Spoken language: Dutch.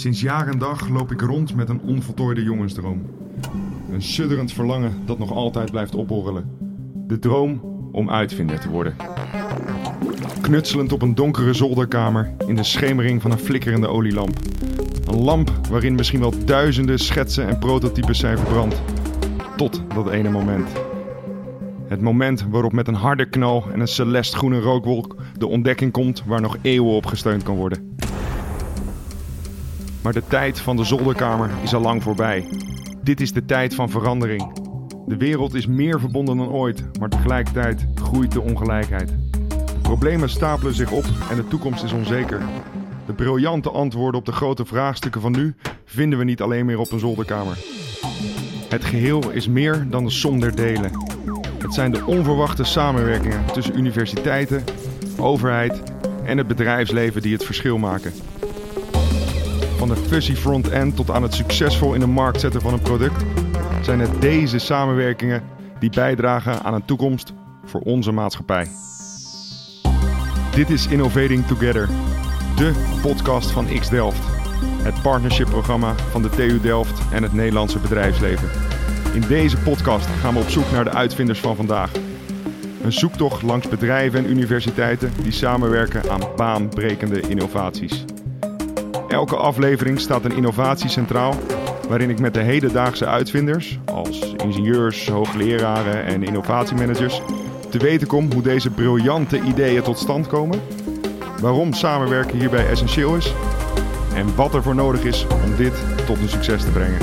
Sinds jaar en dag loop ik rond met een onvoltooide jongensdroom. Een sudderend verlangen dat nog altijd blijft opborrelen. De droom om uitvinder te worden. Knutselend op een donkere zolderkamer in de schemering van een flikkerende olielamp. Een lamp waarin misschien wel duizenden schetsen en prototypes zijn verbrand. Tot dat ene moment. Het moment waarop met een harde knal en een celestgroene rookwolk de ontdekking komt waar nog eeuwen op gesteund kan worden. Maar de tijd van de zolderkamer is al lang voorbij. Dit is de tijd van verandering. De wereld is meer verbonden dan ooit, maar tegelijkertijd groeit de ongelijkheid. Problemen stapelen zich op en de toekomst is onzeker. De briljante antwoorden op de grote vraagstukken van nu vinden we niet alleen meer op een zolderkamer. Het geheel is meer dan de som der delen. Het zijn de onverwachte samenwerkingen tussen universiteiten, overheid en het bedrijfsleven die het verschil maken. Van de fuzzy front-end tot aan het succesvol in de markt zetten van een product, zijn het deze samenwerkingen die bijdragen aan een toekomst voor onze maatschappij. Dit is Innovating Together, de podcast van X Delft, het partnership-programma van de TU Delft en het Nederlandse bedrijfsleven. In deze podcast gaan we op zoek naar de uitvinders van vandaag. Een zoektocht langs bedrijven en universiteiten die samenwerken aan baanbrekende innovaties. Elke aflevering staat een innovatie centraal, waarin ik met de hedendaagse uitvinders, als ingenieurs, hoogleraren en innovatiemanagers, te weten kom hoe deze briljante ideeën tot stand komen, waarom samenwerken hierbij essentieel is en wat er voor nodig is om dit tot een succes te brengen.